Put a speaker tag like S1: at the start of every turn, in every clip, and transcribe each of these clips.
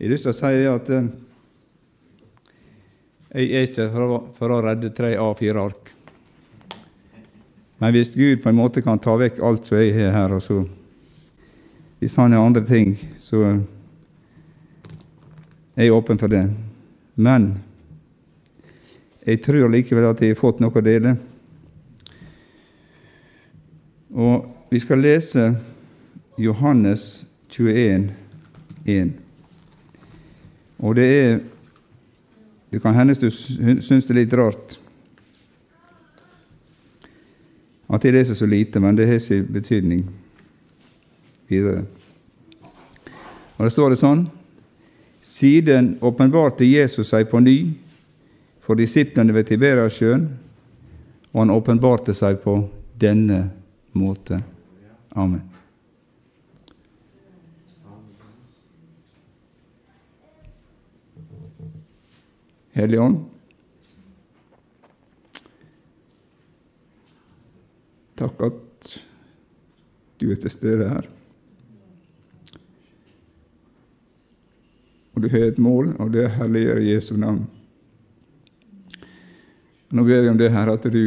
S1: Jeg har lyst til å si at eh, jeg er ikke for å, redde tre A4-ark. Men hvis Gud på en måte kan ta vekk alt som jeg har her, og så Hvis han har andre ting, så er jeg åpen for det. Men jeg tror likevel at jeg har fått noe å dele. Og vi skal lese Johannes 21, 1. Og det er Det kan hende du syns det er litt rart at jeg leser så lite, men det har sin betydning videre. Og det står det sånn Siden åpenbarte Jesus seg på ny for disiplene ved Tiberiasjøen, og han åpenbarte seg på denne måte. Amen. Hellige Ånd, takk at du er til stede her. Og du har et mål, og det er herliggjøre Jesu navn. Nå ber jeg om det her, at du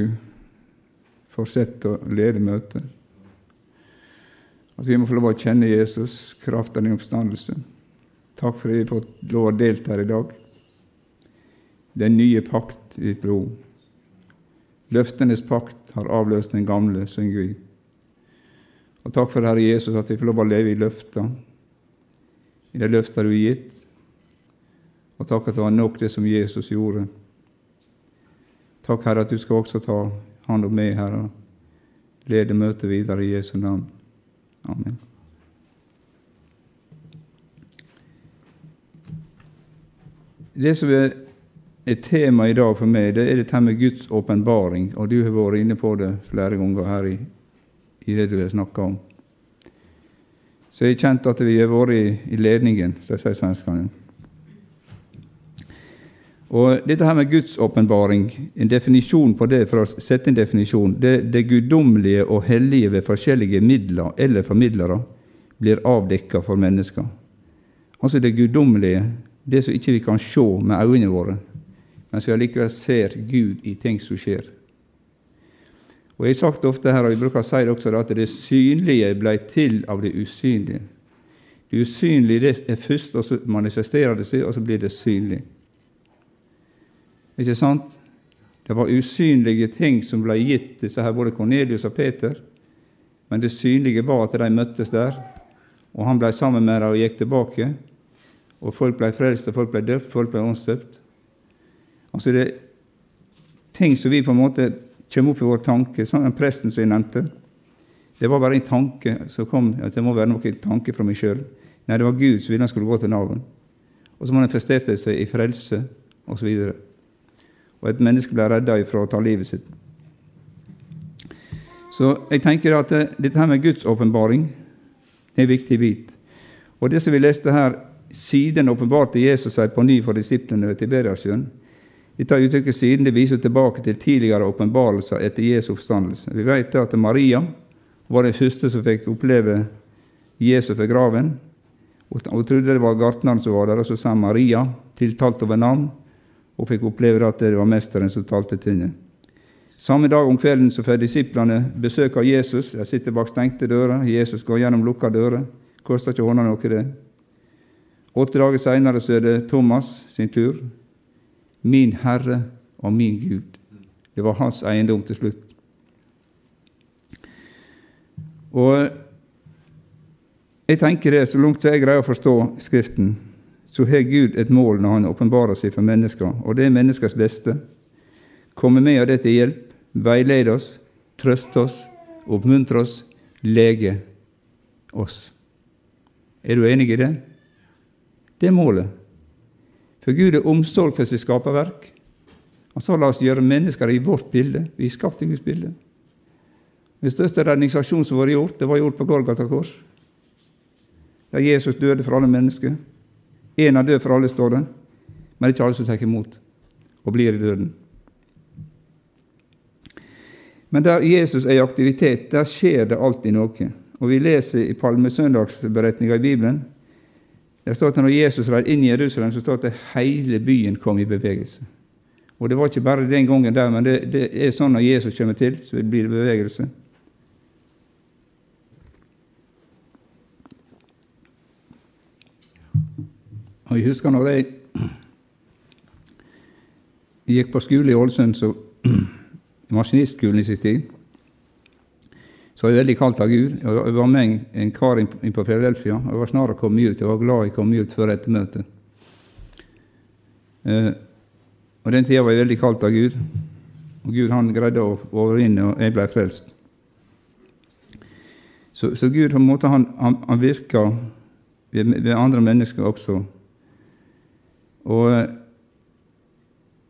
S1: fortsetter å lede møtet. At vi må få lov å kjenne Jesus, kraften i oppstandelse. Takk for at vi har fått lov å delta her i dag. Den nye pakt i ditt blod. Løftenes pakt har avløst den gamle, synger vi. Og takk for Herre Jesus at vi får lov å leve i løfta, i de løfta du har gitt. Og takk at det var nok det som Jesus gjorde. Takk, Herre, at du skal også ta hånd om meg, Herre. Lede møtet videre i Jesu navn. Amen. Det som er et tema i dag for meg, det er dette med Guds åpenbaring. Og du har vært inne på det flere ganger her i, i det du har snakka om. Så jeg har kjent at vi har vært i, i ledningen, som sier svenskene. Og dette her med Guds åpenbaring, en definisjon på det, for å sette en definisjon, det, det guddommelige og hellige ved forskjellige midler eller formidlere blir avdekka for mennesker. Altså det guddommelige, det som ikke vi kan se med øynene våre, men som vi allikevel ser Gud i ting som skjer. Og Jeg har sagt ofte her, og vi bruker å si det også, at det synlige ble til av det usynlige. Det usynlige det er først, og så manifesterer det seg, og så blir det synlig. Ikke sant? Det var usynlige ting som ble gitt disse her, både Kornelius og Peter. Men det synlige var at de møttes der, og han ble sammen med dem og gikk tilbake. Og folk ble frelst, og folk ble døpt, folk ble åndsdøpt. Altså det er ting som vi på en måte kommer opp i vår tanke, sånn den presten som jeg nevnte. Det var bare en tanke som kom, at det må være noen tanke fra meg sjøl. Nei, det var Gud som ville han skulle gå til navn. Og så manifesterte det seg i frelse, osv og et menneske ble redda ifra å ta livet sitt. Så jeg tenker at eh, dette her med Guds åpenbaring er en viktig bit. Og det som vi leste her, siden åpenbarte Jesus seg på ny for disiplene ved Tiberiasjøen. Dette uttrykket 'siden' det viser tilbake til tidligere åpenbarelser etter Jesu oppstandelse. Vi vet at Maria var den første som fikk oppleve Jesus ved graven. Hun trodde det var gartneren som var der, og så sa Maria, tiltalt over navn, og fikk oppleve at det var mesteren som talte til henne. Samme dag om kvelden så får disiplene besøk av Jesus. De sitter bak stengte dører. Jesus går gjennom lukka dører. Koster ikke hånda noe, det. Åtte dager seinere så er det Thomas sin tur. Min Herre og min Gud. Det var hans eiendom til slutt. Og jeg tenker det, så langt jeg greier å forstå Skriften, så har Gud et mål når Han åpenbarer seg for mennesker, og det er menneskers beste. Komme med av det til hjelp, veilede oss, trøste oss, oppmuntre oss, lege oss. Er du enig i det? Det er målet. For Gud er omsorg for sitt skaperverk. Han sa la oss gjøre mennesker i vårt bilde. Vi er skapt i Guds bilde. Den største redningsaksjonen som var gjort, det var gjort på Golgata kors. Der Jesus døde for alle mennesker. Én er død for alle, står det, men det er ikke alle som tar imot og blir i døden. Men der Jesus er i aktivitet, der skjer det alltid noe. Og vi leser i palmesøndagsberetninga i Bibelen Det står at når Jesus red inn i Jerusalem, så står det at hele byen kom i bevegelse. Og det var ikke bare den gangen der, men det, det er sånn når Jesus kommer til, så blir det bevegelse. Og Jeg husker når jeg gikk på skole i Ålesund, maskinistskolen i sin tid, så var jeg veldig kalt av Gud. Jeg var med en kar inn på Philadelphia. Jeg var snart å komme ut. Jeg var glad jeg kom ut før ettermøtet. Eh, og Den tida var jeg veldig kalt av Gud. Og Gud han greide å overvinne, og jeg ble frelst. Så, så Gud på en måte, han, han, han virker ved, ved andre mennesker også. Og eh,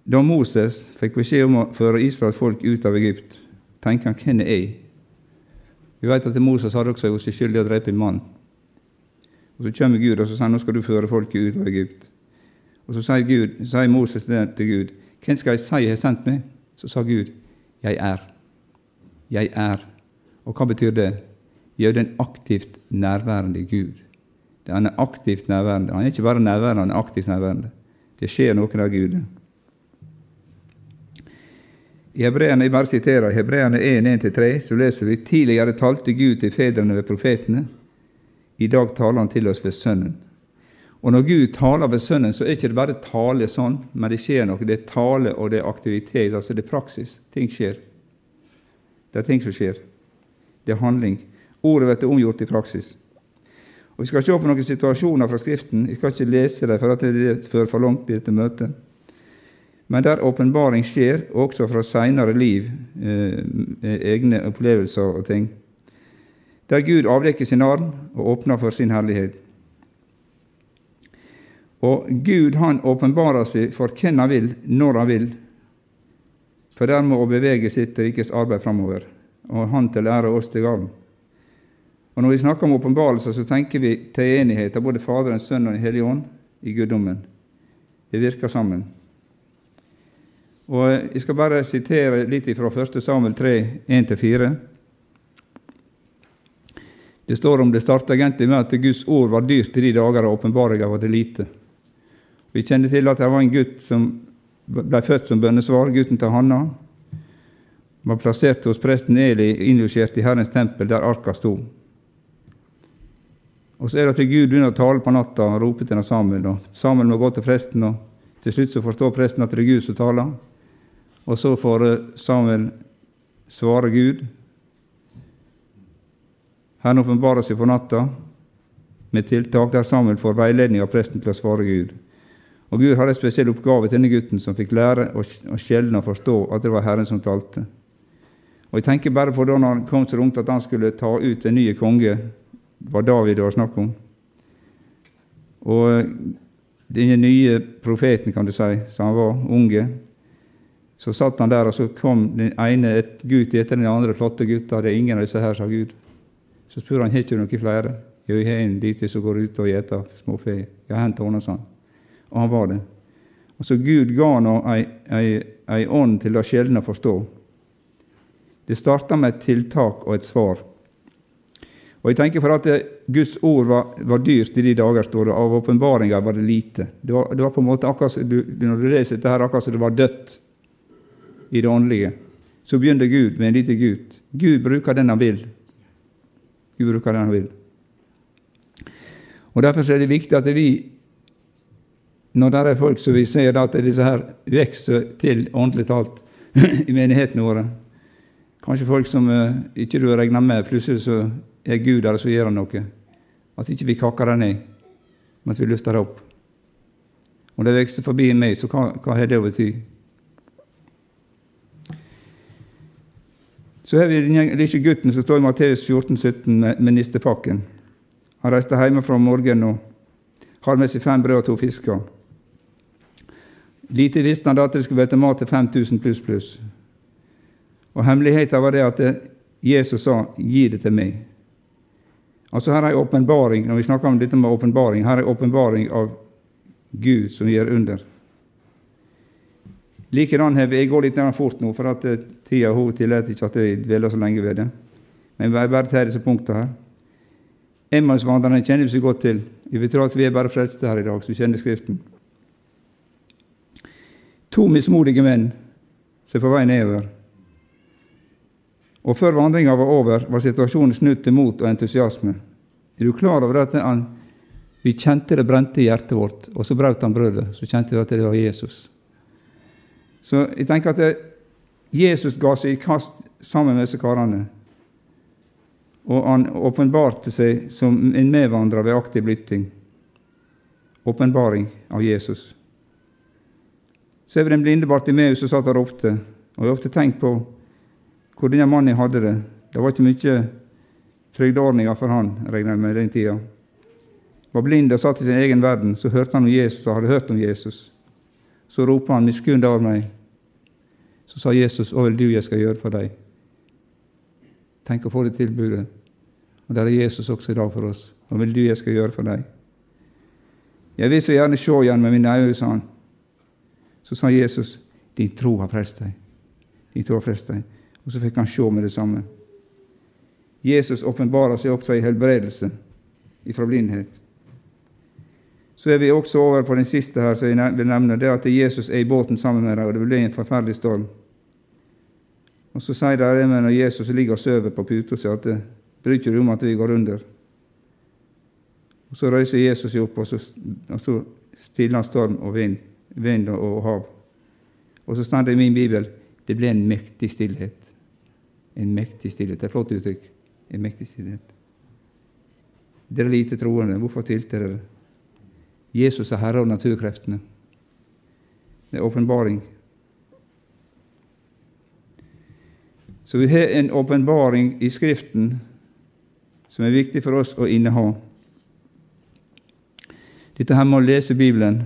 S1: da Moses fikk beskjed om å føre Israels folk ut av Egypt, tenker han hvem er jeg? Vi vet at Moses hadde også gjort seg skyldig i å drepe en mann. Og Så kommer Gud og så sier nå skal du føre folket ut av Egypt. Og Så sier, Gud, sier Moses det til Gud. Hvem skal jeg si har sendt meg? Så sa Gud, jeg er. Jeg er. Og hva betyr det? Er den aktivt nærværende Gud. Han er aktivt nærværende. Han er ikke bare nærværende, han er aktivt nærværende. Det skjer noe der Gud. I Hebreerne, jeg bare siterer, Hebreerne 1.1-3, så leser vi tidligere talte Gud til fedrene ved profetene. I dag taler Han til oss ved Sønnen. Og når Gud taler ved Sønnen, så er det ikke bare tale sånn, men det skjer noe. Det er tale, og det er aktivitet. Altså det er praksis. Ting skjer. Det er ting som skjer. Det er handling. Ordet blir omgjort i praksis. Og Vi skal se på noen situasjoner fra Skriften. Jeg skal ikke lese dem, for at det fører for langt i dette møtet men der åpenbaring skjer, også fra seinere liv, eh, egne opplevelser og ting. Der Gud avdekker sin arm og åpner for sin herlighet. Og Gud han åpenbarer seg for hvem han vil, når han vil, for dermed å bevege sitt rikes arbeid framover, og han til ære oss til gavn. Og Når vi snakker om åpenbarelser, så tenker vi til enighet av både Faderen, Sønnen og Den hellige ånd i guddommen. Det virker sammen. Og Jeg skal bare sitere litt fra 1. Samuel 3, 1-4. Det står om det starta egentlig med at Guds ord var dyrt i de dager, og åpenbaringa var det lite. Vi kjenner til at det var en gutt som ble født som bønnesvar, gutten til Hanna. Var plassert hos presten Eli, innlosjert i Herrens tempel, der arka sto. Og Så er det til Gud begynner å tale på natta og rope til Samuel. og Samuel må gå til presten, og til slutt så forstår presten at det er Gud som taler. Og så får Samuel svare Gud. Herren åpenbarer seg på natta med tiltak der Samuel får veiledning av presten til å svare Gud. Og Gud hadde en spesiell oppgave til denne gutten, som fikk lære å skjelne og forstå at det var Herren som talte. Og Jeg tenker bare på da han kom så ungt at han skulle ta ut en ny konge. Det var David det var snakk om. Og den nye profeten, kan du si, som han var unge, så satt han der, og så kom den ene et gutt etter den andre flotte gutta. Det er ingen av disse her, sa Gud. Så spurte han har du noen flere. Jo, jeg har en liten som går ut og gjeter småfe. Jeg har hentet henne, sa han. Og han var det. Og så Gud ga nå ei, ånd til å sjeldne å forstå. Det starta med et tiltak og et svar. Og jeg tenker for at Guds ord var, var dyrt i de dager, står det. Av åpenbaringer var det lite. Det var, det var, på en måte akkurat, du, Når du leser dette, her, akkurat som det var dødt i det åndelige. Så begynner Gud med en liten gutt. Gud bruker den han vil. Gud bruker den han vil. Og Derfor er det viktig at vi, når det er folk som vi ser at disse her vokser til åndelig talt i menighetene våre Kanskje folk som uh, ikke du regna med, plutselig så er Gud der og så gjør han noe. At ikke vi kakker det ned, men at vi løfter det opp. Om det vokser forbi meg, så hva, hva har det å bety? Så har vi den lille gutten som står i Matteus 14, 17 med, ministerpakken. Han reiste hjemmefra om morgenen og har med seg fem brød og to fisker. Lite visste han da at det skulle være mat til 5000 pluss pluss. Og Hemmeligheten var det at Jesus sa 'gi det til meg'. Altså Her er en åpenbaring når vi snakker om dette med åpenbaring, her er en åpenbaring av Gud som gjør under. Likedan har Jeg går litt fort nå, for at eh, tida tillater ikke at jeg dveler så lenge ved det. Men jeg bare tar disse punktene her. Emmausvandrerne kjenner vi så godt til. Vi tror at vi er bare frelste her i dag, så vi kjenner Skriften. To mismodige menn som er på vei nedover. Og før vandringa var over, var situasjonen snudd til mot og entusiasme. Er du klar over at vi kjente det brente i hjertet vårt, og så brøt han brødet. Så kjente vi at det var Jesus. Så jeg tenker at Jesus ga seg i kast sammen med disse karene. Og han åpenbarte seg som en medvandrer ved aktiv lytting. Åpenbaring av Jesus. Så er vi den blinde Bartimeus som satt der oppe. Og jeg har ofte tenkt på hvor denne mannen hadde det. Det var ikke mye trygdeordninger for han, regner jeg med, den tida. Var blind og satt i sin egen verden, så hørte han om Jesus og hadde hørt om Jesus. Så roper han 'Miskunn deg over meg'. Så sa Jesus 'Hva vil du jeg skal gjøre for deg?' Tenk å få det tilbudet. Og der er Jesus også i dag for oss. Hva vil du jeg skal gjøre for deg? Jeg vil så gjerne se igjen med mine øyne, sa han. Så sa Jesus, din tro har frelst deg. Din tro har frelst deg. Og så fikk han se med det samme. Jesus åpenbarer seg også i helbredelse ifra blindhet. Så er vi også over på den siste her, som jeg vil nevne, det at Jesus er i båten sammen med dem, og det blir en forferdelig storm. Og Så sier de med når Jesus ligger og sover på puta at det bryr ikke om at vi går under. Og Så reiser Jesus seg opp, og så, og så stiller han storm og vind, vind og, og hav. Og så står det i min bibel det ble en mektig stillhet. En mektig stillhet. Det er et flott uttrykk. En mektig stillhet. Dere lite troende, hvorfor tilte dere? Jesus er herre av naturkreftene. Det er åpenbaring. Så vi har en åpenbaring i Skriften som er viktig for oss å inneha. Dette her med å lese Bibelen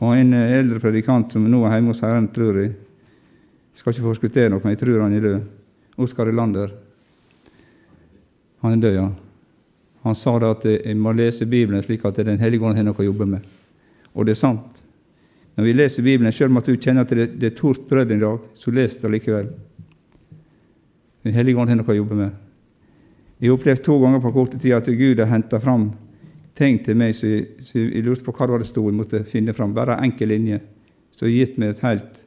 S1: og en eldre predikant som nå er hjemme hos Herren, tror jeg Skal ikke forskuttere noe, men jeg tror han er død. Oskar Elander. Han er død, ja. Han sa da at jeg må lese Bibelen slik at Den hellige ånd har noe å jobbe med. Og det er sant. Når vi leser Bibelen, selv om at du kjenner at det, er tort brød i dag, så les det likevel. Den hellige ånd har noe å jobbe med. Jeg har opplevd to ganger på kort tid at Gud har henta fram ting til meg så jeg, så jeg lurte på hva det var det sto. Jeg måtte finne fram bare en enkel linje. Så har gitt meg et helt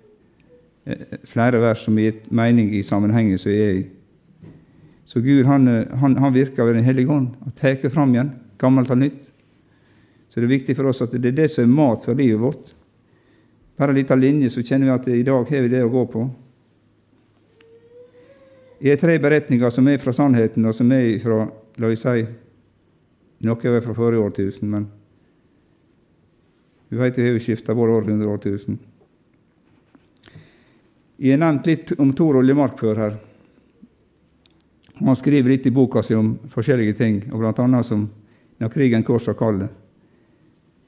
S1: eh, flere vers som har gitt mening i sammenhengen som jeg er i. Så Gud han, eh, han, han virker ved Den hellige ånd og tar fram igjen gammelt og nytt. Så det er viktig for oss at det er det som er mat for livet vårt. Bare en liten linje, så kjenner vi at i dag har vi det å gå på. Jeg har tre beretninger som er fra sannheten, og som er fra la vi si, noe er fra forrige årtusen, men vi vet vi har jo skifta både århundre årtusen. Jeg har nevnt litt om Tor Oljemark før her. Han skriver litt i boka si om forskjellige ting, og annet som når krigen korsa kallet.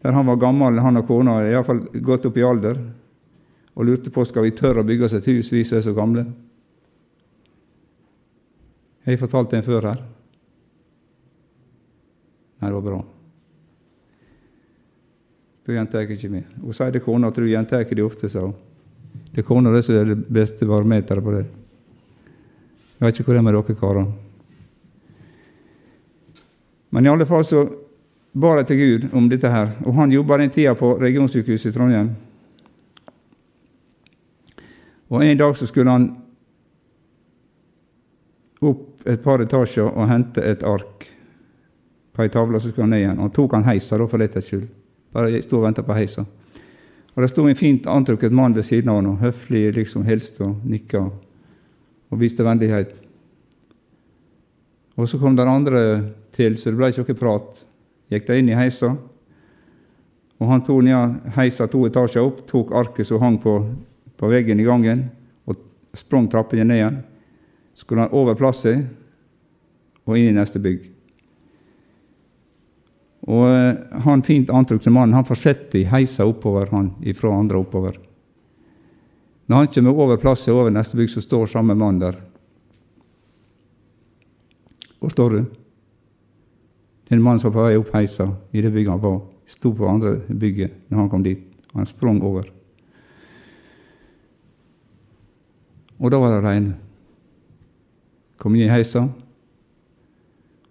S1: Der han var gammel, han og kona, iallfall gått opp i alder, og lurte på skal vi tørre å bygge oss et hus, vi som er så gamle. Jeg har fortalt den før her. Nei, det var bra. Da gjentar jeg ikke mer. Hun sier det kona tror jeg gjentar ikke det ofte, sa hun. Det er kona som er det beste barometeret på det. Jeg vet ikke hvor det er med dere karer. Men i alle fall så ba jeg til Gud om dette her, og han jobba den tida på regionsykehuset i Trondheim. Og En dag så skulle han opp et par etasjer og hente et ark på ei tavle, så skulle han ned igjen. Han tok han heisa da, for letthets skyld. Bare sto og venta på heisa. Og Det sto en fint antrukket mann ved siden av ham, høflig liksom hilste og nikka og viste vennlighet. Og Så kom den andre til, så det ble ikke noe prat. Gikk de inn i heisa, og han tok ned heisa to etasjer opp, tok arket som hang på, på veggen i gangen, og sprang trappene ned igjen. Så skulle han over plasset og inn i neste bygg. Og eh, han fint antrukne mannen han fortsetter i heisa oppover han, ifra andre oppover. Når han kommer over plasset over neste bygg, så står samme mann der. Hvor står du? en mann som var på vei opp heisa i det bygget han var, sto på andre bygget når han kom dit. Han sprang over. Og da var det alene. Kom inn i heisa,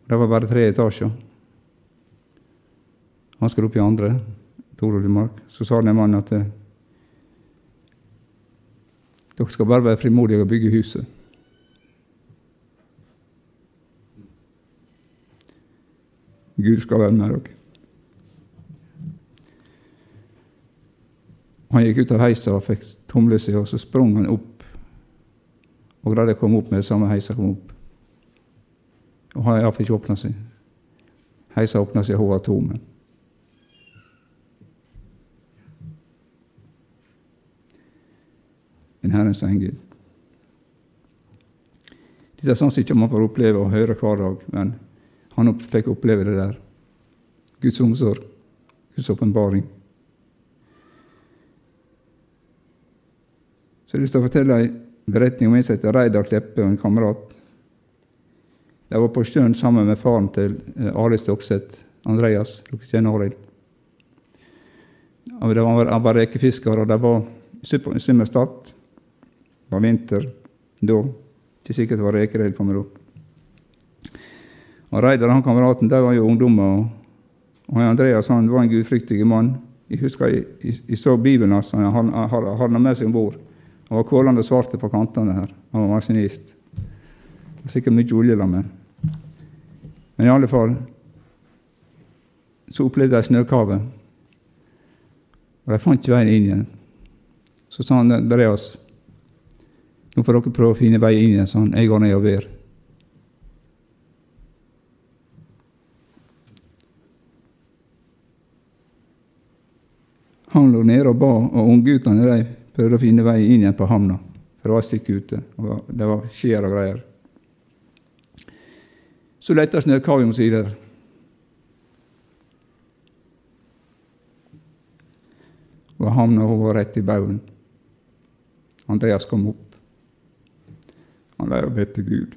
S1: Det var bare tre etasjer. Han skulle opp i andre. Torolv Mark. Så sa den mannen at dere skal bare være frimodige og bygge huset. Gud skal være med dere. Han gikk ut av heisa og fikk tumle seg, og så sprang han opp. Og greide å komme opp med det samme heisa kom opp. Og han fikk ikke åpna seg. Heisa åpna seg, hun var tom. En Herrens engel. Dette er sånn som ikke man får oppleve og høre hver dag, men han fikk oppleve det der. Guds omsorg, Guds åpenbaring. Så jeg har lyst til å fortelle en beretning om en som heter Reidar Kleppe og en kamerat. De var på sjøen sammen med faren til eh, Arild Stokseth, Andreas. Dere kjenner Arild? Han var rekefisker, og de var i Symmerstad. Det var vinter da. Ikke sikkert det var reker på meg opp. Og Reidar han kameraten de var jo ungdommer. Og Andreas han var en gudfryktig mann. Jeg husker jeg, jeg, jeg så Bibelen hans. Han hadde den med seg om bord. Han var kålende svarte på kantene her. Han var maskinist. Det var sikkert mye olje med. Men i alle fall så opplevde de snøkave. Og de fant ikke veien inn igjen. Så sa han Andreas nå får dere prøve å finne vei inn igjen, sånn. Jeg går ned og ber. Han lå nede og ba, og ungguttene de prøvde å finne vei inn igjen på havna. For det var et stykke ute. og Det var skjær og greier. Så letta snøkavet omsider. Og havna hun rett i baugen. Andreas kom opp. Han var å be til Gud.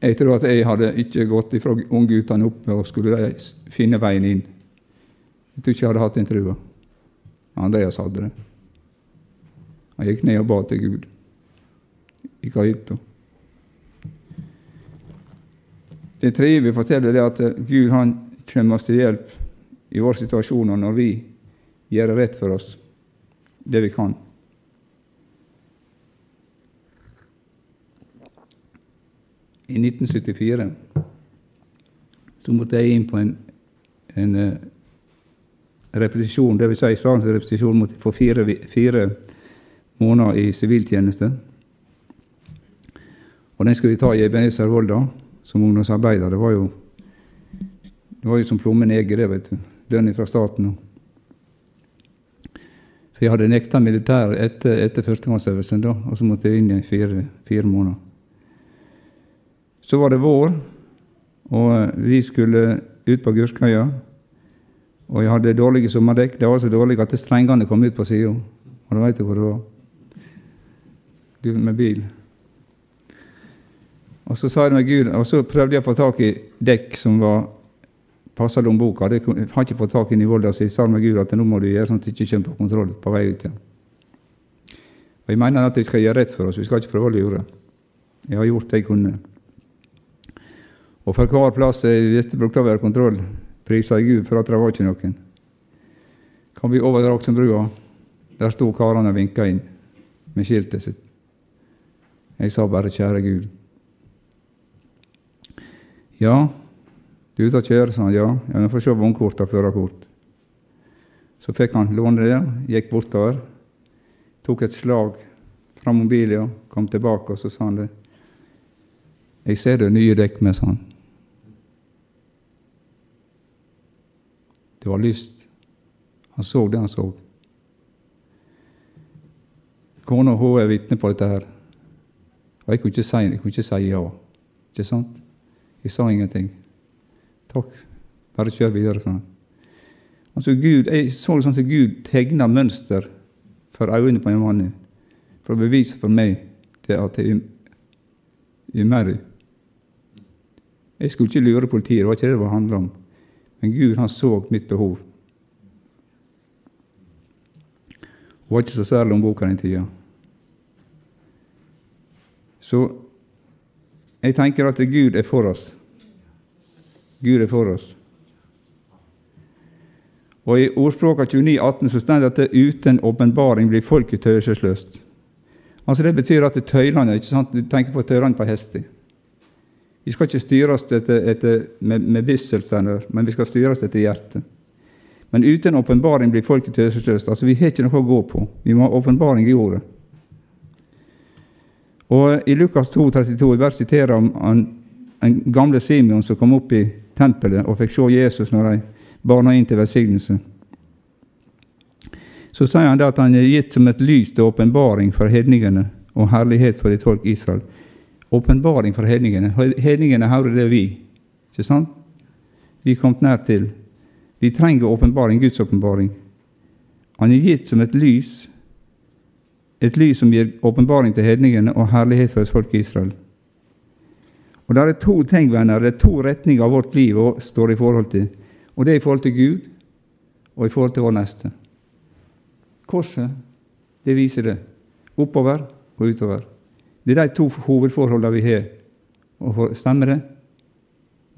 S1: Jeg tror at jeg hadde ikke gått ifra ungguttene oppe og skulle finne veien inn. Jeg tror ikke jeg hadde hatt den trua. Andreas hadde det. Han gikk ned og ba til Gud i kahytta. Det tredje vi forteller, er at Gud han kommer oss til hjelp i vår situasjon når vi gjør rett for oss, det vi kan. I 1974 så måtte jeg inn på en, en uh, repetisjon, dvs. Si salens repetisjon måtte jeg få fire, fire måneder i siviltjeneste. Og den skulle vi ta i Ebenezer som ungdomsarbeider. Det var jo, det var jo som plommen eger, det, vet du. Lønn fra staten. For jeg hadde nekta militæret etter, etter førstegangsøvelsen, da, og så måtte jeg inn i fire, fire måneder. Så var det vår, og eh, vi skulle ut på Gurskøya. Og jeg hadde dårlige sommerdekk. Det var så dårlige at strengene kom ut på sida. Og da veit du hvor det var. Du med bil. Og så sa jeg med Gud, og så prøvde jeg å få tak i dekk som var passa lommeboka. Det har ikke fått tak i i så jeg sa med Gud at nå må du gjøre sånn at du ikke kommer på kontroll på vei ut igjen. Og Jeg mener at vi skal gjøre rett for oss, vi skal ikke prøve å lure. Jeg har gjort det jeg kunne. Og for hver plass jeg visste brukte å være kontroll, prisa jeg Gud for at det var ikke noen. Kom vi over Raksenbrua, der sto karene og vinka inn med skiltet sitt. Jeg sa bare 'Kjære Gud'. Ja, du er ute og kjører, sa han. Ja, ja vi får se vognkort og førerkort. Så fikk han låne det, gikk bortover, tok et slag fra mobilen, kom tilbake, og så sa han det. 'Jeg ser det nye dekk med', sa han. Det var lyst. Han så det han så. Kona hun er vitne på dette her. Og jeg kunne ikke si, jeg kunne ikke si ja. Ikke sant? Jeg sa ingenting. Takk. Bare kjør videre. Sånn. Altså Gud, Jeg så det sånn at Gud tegna mønster for øynene på en mann for å bevise for meg det at jeg er mer. Jeg skulle ikke lure politiet, det var ikke det det handla om. Men Gud han så mitt behov. Hun var ikke så særlig om boka den tida. Så Jeg tenker at Gud er for oss. Gud er for oss. Og I ordspråka 29, 18 så står det at det uten åpenbaring blir folket tøyselsløst. Altså Det betyr at tøylene ikke sant? Du tenker på tøylene på hester. Vi skal ikke styres etter, etter, med, med bisselser, men vi skal styres etter hjertet. Men uten åpenbaring blir folket tøyselsløst. Altså, vi har ikke noe å gå på. Vi må ha åpenbaring i ordet. Og I Lukas 2, 32 jeg bare siterer om en, en gamle Simeon som kom opp i tempelet og fikk se Jesus når de barna inn til velsignelse. Så sier han det at han er gitt som et lys til åpenbaring for hedningene og herlighet for ditt folk Israel. Åpenbaring for hedningene. Hedningene hører det vi. Ikke sant? Vi er kommet nær til. Vi trenger åpenbaring, Guds åpenbaring. Han er gitt som et lys, et lys som gir åpenbaring til hedningene og herlighet for folk i Israel. Og Det er to ting, venner, det er to retninger av vårt liv står i forhold til. Og det er i forhold til Gud og i forhold til vår neste. Korset, det viser det. Oppover og utover. Det er de to hovedforholdene vi har. Stemmer det?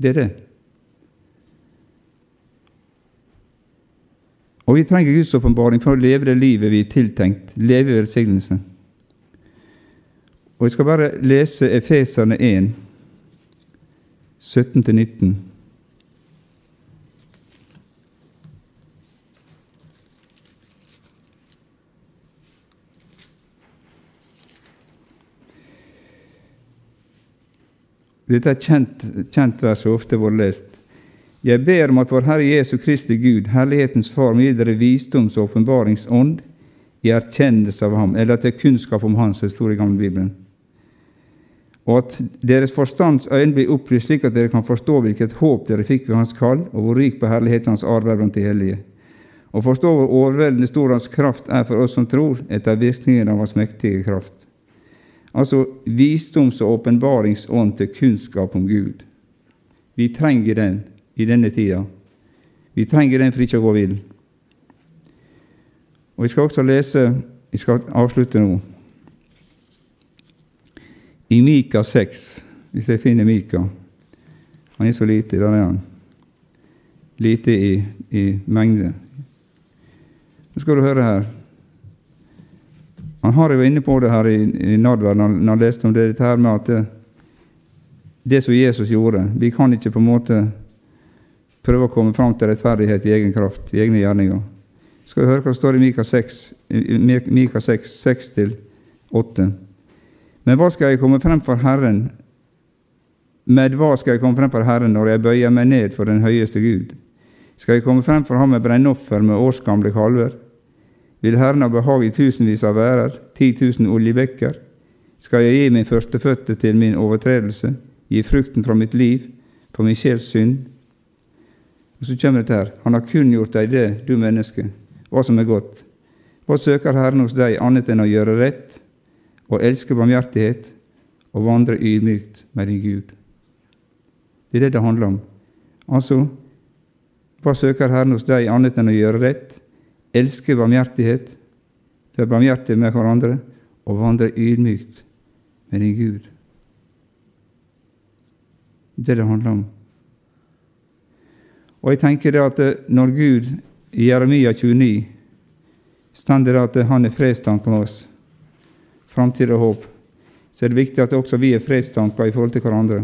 S1: Det er det. Og vi trenger Guds åpenbaring for å leve det livet vi er tiltenkt, leve i velsignelse. Og Jeg skal bare lese Efeserne 1, 17-19. Dette er kjent, kjent vers og ofte vært lest. Jeg ber om at vår Herre Jesu Kristi Gud, Herlighetens Far, gir dere visdoms- og åpenbaringsånd i erkjennelse av Ham, eller til kunnskap om Han, som det står i gamle Bibelen. Og at deres forstands øyne blir opplyst, slik at dere kan forstå hvilket håp dere fikk ved Hans kall, og hvor rik på herlighet Hans arbeid blant de hellige. Og forstå hvor overveldende stor Hans kraft er for oss som tror, etter virkningen av Hans mektige kraft Altså visdoms- og åpenbaringsånd til kunnskap om Gud. Vi trenger den i denne tida. Vi trenger den for ikke å gå vill. Og Vi skal også lese Vi skal avslutte nå. I Mika 6, hvis jeg finner Mika Han er så lite, der er han. Lite i, i mengde. Nå skal du høre her. Han har jo inne på det her i, i Nadverd når, han leste om det, dette her med at det, det som Jesus gjorde Vi kan ikke på en måte prøve å komme fram til rettferdighet i egen kraft, i egne gjerninger. Skal vi høre hva det står i Mika 6, Mika 6, 6-8. Men hva skal jeg komme frem for Herren? Med hva skal jeg komme frem for Herren når jeg bøyer meg ned for den høyeste Gud? Skal jeg komme frem for ham med brennoffer med årsgamle kalver? Vil Herren ha behag i tusenvis av værer, ti tusen oljebekker? Skal jeg gi min førstefødte til min overtredelse, gi frukten fra mitt liv, for min sjels synd? Og Så kommer dette her. Han har kunngjort deg det, du menneske, hva som er godt. Hva søker Herren hos deg annet enn å gjøre rett og elske barmhjertighet og vandre ydmykt med din Gud? Det er det det handler om. Altså, hva søker Herren hos deg annet enn å gjøre rett elske barmhjertighet, være barmhjertige med hverandre og vandre ydmykt med din Gud. Det det handler om. Og jeg tenker det at eh, når Gud i Jeremia 29 stender at han er fredstanker med oss, framtid og håp, så er det viktig at også vi er fredstanker i forhold til hverandre.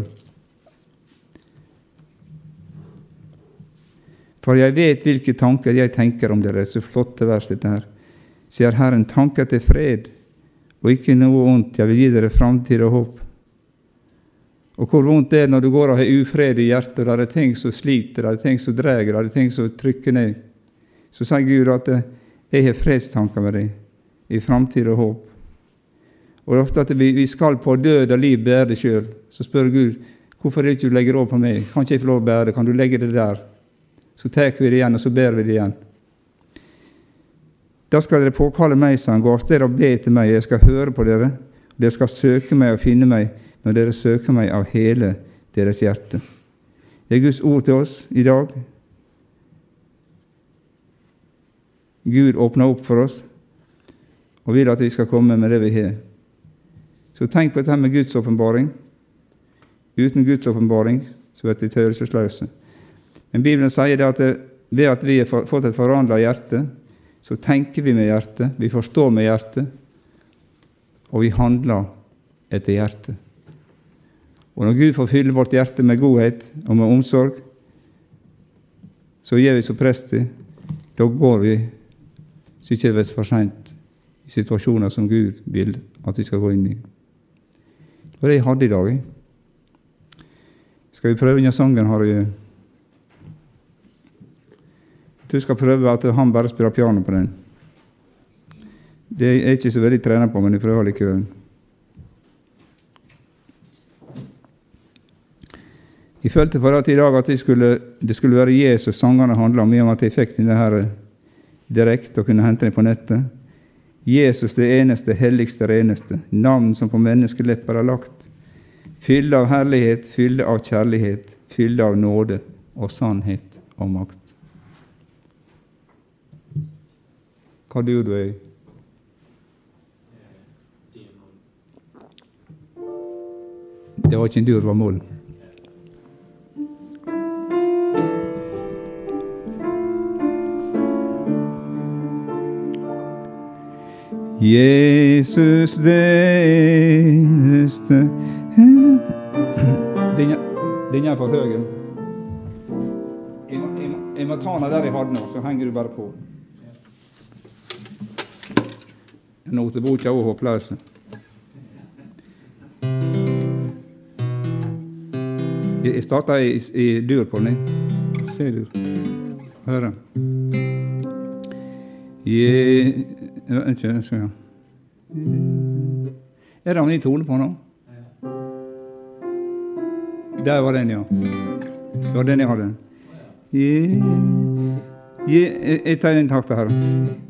S1: For jeg vet hvilke tanker jeg tenker om dere. Så flotte vers, dette her. Sier Herren, tanker til fred og ikke noe vondt. Jeg vil gi dere framtid og håp. Og hvor vondt det er når du går og har ufred i hjertet, der det er ting som sliter, der det er ting som drar, der det er ting som trykker ned. Så sier Gud at jeg har fredstanker med deg, i framtid og håp. Og det er ofte at vi skal på død og liv bære det sjøl. Så spør Gud hvorfor er det ikke du legger over på meg. Kan ikke jeg få lov å bære det? Kan du legge det der? Så tar vi det igjen, og så ber vi det igjen. Da skal dere påkalle meg, sa han, gå av sted og be til meg, jeg skal høre på dere. Dere skal søke meg og finne meg når dere søker meg av hele deres hjerte. Det er Guds ord til oss i dag. Gud åpner opp for oss og vil at vi skal komme med det vi har. Så tenk på dette med Guds åpenbaring. Uten Guds åpenbaring så blir vi følelsesløse. Men Bibelen sier det at ved at vi har fått et forandra hjerte, så tenker vi med hjertet, vi forstår med hjertet, og vi handler etter hjertet. Og når Gud får fylle vårt hjerte med godhet og med omsorg, så gjør vi som prester. Da går vi så ikke det blir for seint i situasjoner som Gud vil at vi skal gå inn i. Det var det jeg hadde i dag. Skal vi prøve denne sangen? Har jeg du skal prøve at han bare spiller piano på den. Det er jeg ikke så veldig trena på, men jeg prøver likevel. Jeg følte for det i dag at skulle, det skulle være Jesus sangene handla om, i og med at jeg fikk denne her direkte og kunne hente den på nettet. Jesus det eneste, helligste, reneste, navn som på menneskelepper er lagt. Fylle av herlighet, fylle av kjærlighet, fylle av nåde og sannhet og makt. Hva gjør du? Er? Det var ikke en dyr, det var mål. Jesus det eneste Den er for høy. Jeg må ta den der jeg hadde nå, så henger du bare på. Noteboka er håpløs. Jeg starta i, i dur på den. Ser du? Hør. Jeg ikke, skal jeg. Er det en tone på nå? Der var den, ja. Det var den jeg hadde. Jeg tar en takt her.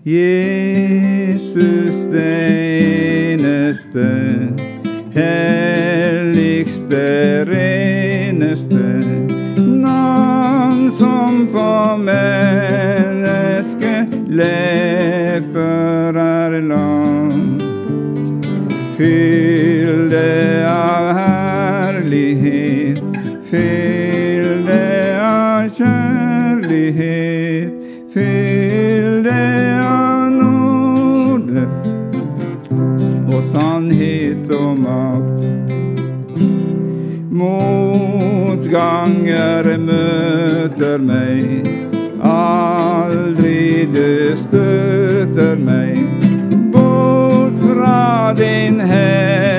S1: Jesus det eneste, helligste, reneste, navn som på menneskelepper er lang. Fyll det av herlighet, fyll det av kjærlighet, sannhet og makt. Motganger møter meg, aldri du støter meg. Bort fra din hellige,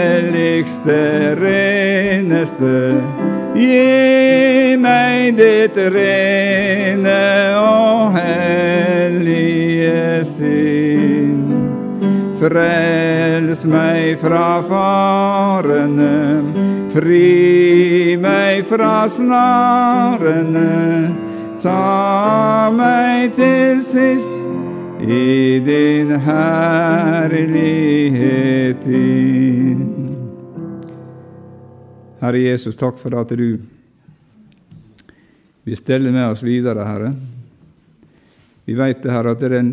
S1: helligste, reneste. Gi meg ditt rene og hellige sinn. Frels meg fra farene, fri meg fra snarene. Ta meg til sist i din herlighet din. Herre Jesus, takk for at du vil stelle med oss videre, Herre. Vi vet det, Herre, at den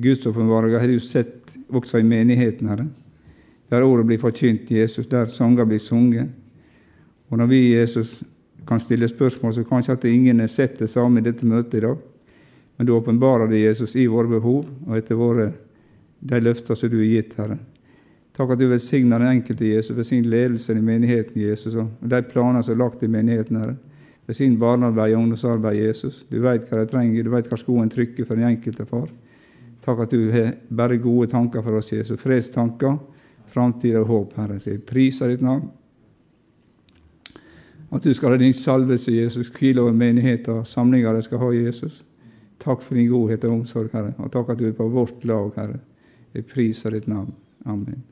S1: gudsåpenbaringa har du sett også i menigheten, Herre. Der ordet blir forkynt, Jesus, der sanger blir sunget. Og når vi, Jesus, kan stille spørsmål, så kanskje at ingen har sett det samme i dette møtet i dag. Men du åpenbarer det, Jesus, i våre behov og etter våre de løfter som du har gitt, Herre. Takk at du velsigner den enkelte Jesus, velsign ledelsen i menigheten, Jesus, og de planer som er lagt i menigheten, Herre. Velsign barnearbeid og ungdomsarbeid, Jesus. Du vet hva de trenger, du vet hva skoen trykker for den enkelte, far. Takk at du har bare gode tanker for oss, Jesus. Fredstanker, framtid og håp, Herre. Så jeg priser ditt navn. At du skal ha din salvelse, Jesus, hvile over menigheten og samlinger de skal ha, Jesus. Takk for din godhet og omsorg, Herre. Og takk at du er på vårt lag, Herre. Jeg priser ditt navn. Amen.